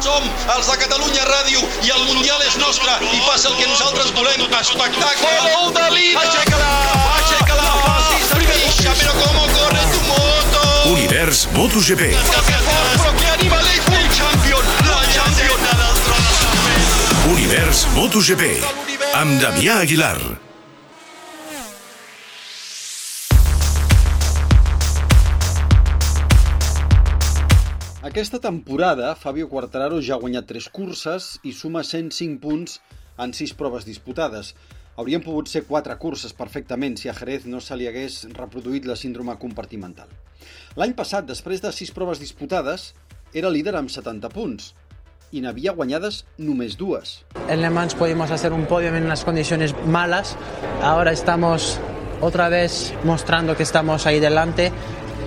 Som els de Catalunya Ràdio i el Mundial és nostre i passa el que nosaltres volem. Espectacle! Gol de Lina! Aixeca-la! Aixeca-la! Fixa, però com corre tu moto! Univers MotoGP. Però que animal és! El champion! La champion! Univers MotoGP. Amb Damià Aguilar. Aquesta temporada, Fabio Quartararo ja ha guanyat 3 curses i suma 105 punts en 6 proves disputades. Haurien pogut ser 4 curses perfectament si a Jerez no se li hagués reproduït la síndrome compartimental. L'any passat, després de 6 proves disputades, era líder amb 70 punts i n'havia guanyades només dues. En Le Mans pudimos hacer un podio en unas condiciones malas. Ahora estamos otra vez mostrando que estamos ahí delante.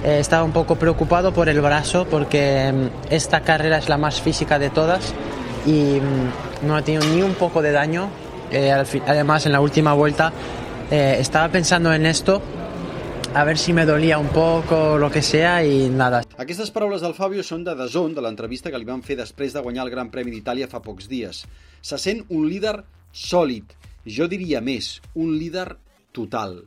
Eh, estaba un poco preocupado por el brazo porque mm, esta carrera es la más física de todas y mm, no ha tenido ni un poco de daño. Eh, además, en la última vuelta eh, estaba pensando en esto, a ver si me dolía un poco, lo que sea y nada. Aquestes paraules del Fabio són de Dazón, de l'entrevista que li van fer després de guanyar el Gran Premi d'Itàlia fa pocs dies. Se sent un líder sòlid, jo diria més, un líder total.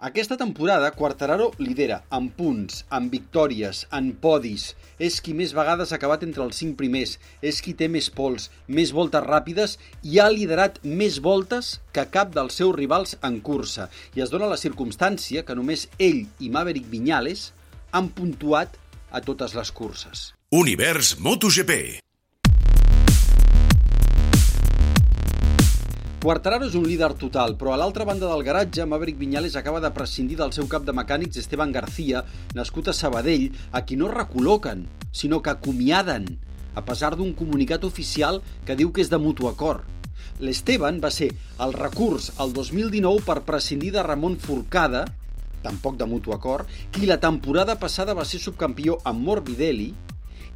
Aquesta temporada, Quartararo lidera en punts, en victòries, en podis. És qui més vegades ha acabat entre els cinc primers. És qui té més pols, més voltes ràpides i ha liderat més voltes que cap dels seus rivals en cursa. I es dona la circumstància que només ell i Maverick Viñales han puntuat a totes les curses. Univers MotoGP. Quartararo és un líder total, però a l'altra banda del garatge, Maverick Viñales acaba de prescindir del seu cap de mecànics Esteban García, nascut a Sabadell, a qui no recol·loquen, sinó que acomiaden, a pesar d'un comunicat oficial que diu que és de mutu acord. L'Esteban va ser el recurs al 2019 per prescindir de Ramon Forcada, tampoc de mutu acord, qui la temporada passada va ser subcampió amb Morbidelli,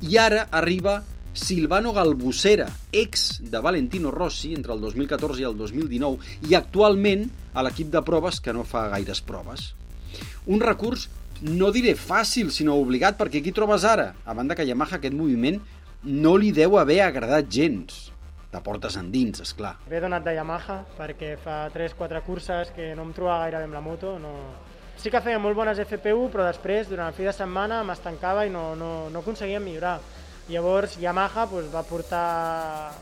i ara arriba Silvano Galbusera, ex de Valentino Rossi entre el 2014 i el 2019 i actualment a l'equip de proves que no fa gaires proves. Un recurs no diré fàcil, sinó obligat, perquè aquí trobes ara? A banda que Yamaha aquest moviment no li deu haver agradat gens. De portes endins, és clar. Ve donat de Yamaha perquè fa 3-4 curses que no em trobava gaire bé amb la moto. No... Sí que feia molt bones FPU, però després, durant el fi de setmana, m'estancava i no, no, no aconseguia millorar. Llavors, Yamaha doncs, va portar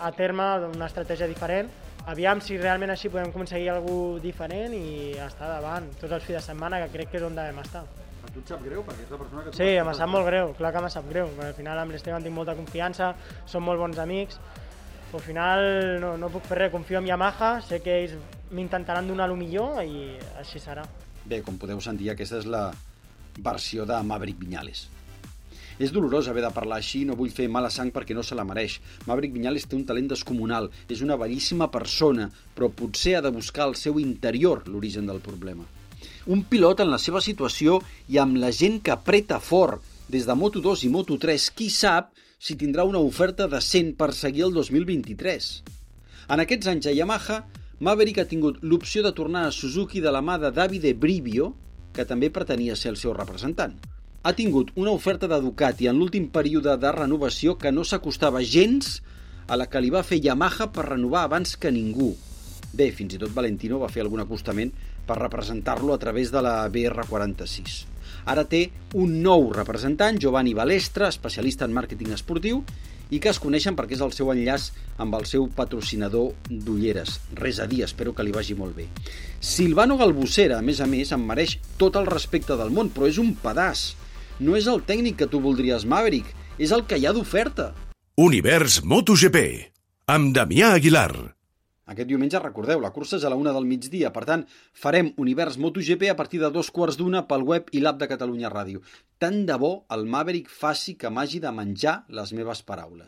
a terme una estratègia diferent. Aviam si realment així podem aconseguir alguna diferent i estar davant tots els fi de setmana, que crec que és on devem estar. A tu et sap greu, perquè és la persona que... Sí, em sap molt greu, clar que em sap greu. perquè Al final amb l'Esteban tinc molta confiança, som molt bons amics, però al final no, no puc fer res, confio en Yamaha, sé que ells m'intentaran donar el millor i així serà. Bé, com podeu sentir, aquesta és la versió de Maverick Viñales. És dolorós haver de parlar així, no vull fer mala sang perquè no se la mereix. Maverick Viñales té un talent descomunal, és una bellíssima persona, però potser ha de buscar al seu interior l'origen del problema. Un pilot en la seva situació i amb la gent que apreta fort, des de Moto2 i Moto3, qui sap si tindrà una oferta decent per seguir el 2023. En aquests anys a Yamaha, Maverick ha tingut l'opció de tornar a Suzuki de la mà de Davide Brivio, que també pretenia ser el seu representant. Ha tingut una oferta de Ducati en l'últim període de renovació que no s'acostava gens a la que li va fer Yamaha per renovar abans que ningú. Bé, fins i tot Valentino va fer algun acostament per representar-lo a través de la BR46. Ara té un nou representant, Giovanni Balestra, especialista en màrqueting esportiu, i que es coneixen perquè és el seu enllaç amb el seu patrocinador d'ulleres. Res a dir, espero que li vagi molt bé. Silvano Galbusera, a més a més, em mereix tot el respecte del món, però és un pedaç. No és el tècnic que tu voldries, Maverick, és el que hi ha d'oferta. Univers MotoGP. Amb Damià Aguilar. Aquest diumenge, recordeu, la cursa és a la una del migdia, per tant, farem Univers MotoGP a partir de dos quarts d'una pel web i l'app de Catalunya Ràdio. Tant de bo el Maverick faci que m'hagi de menjar les meves paraules.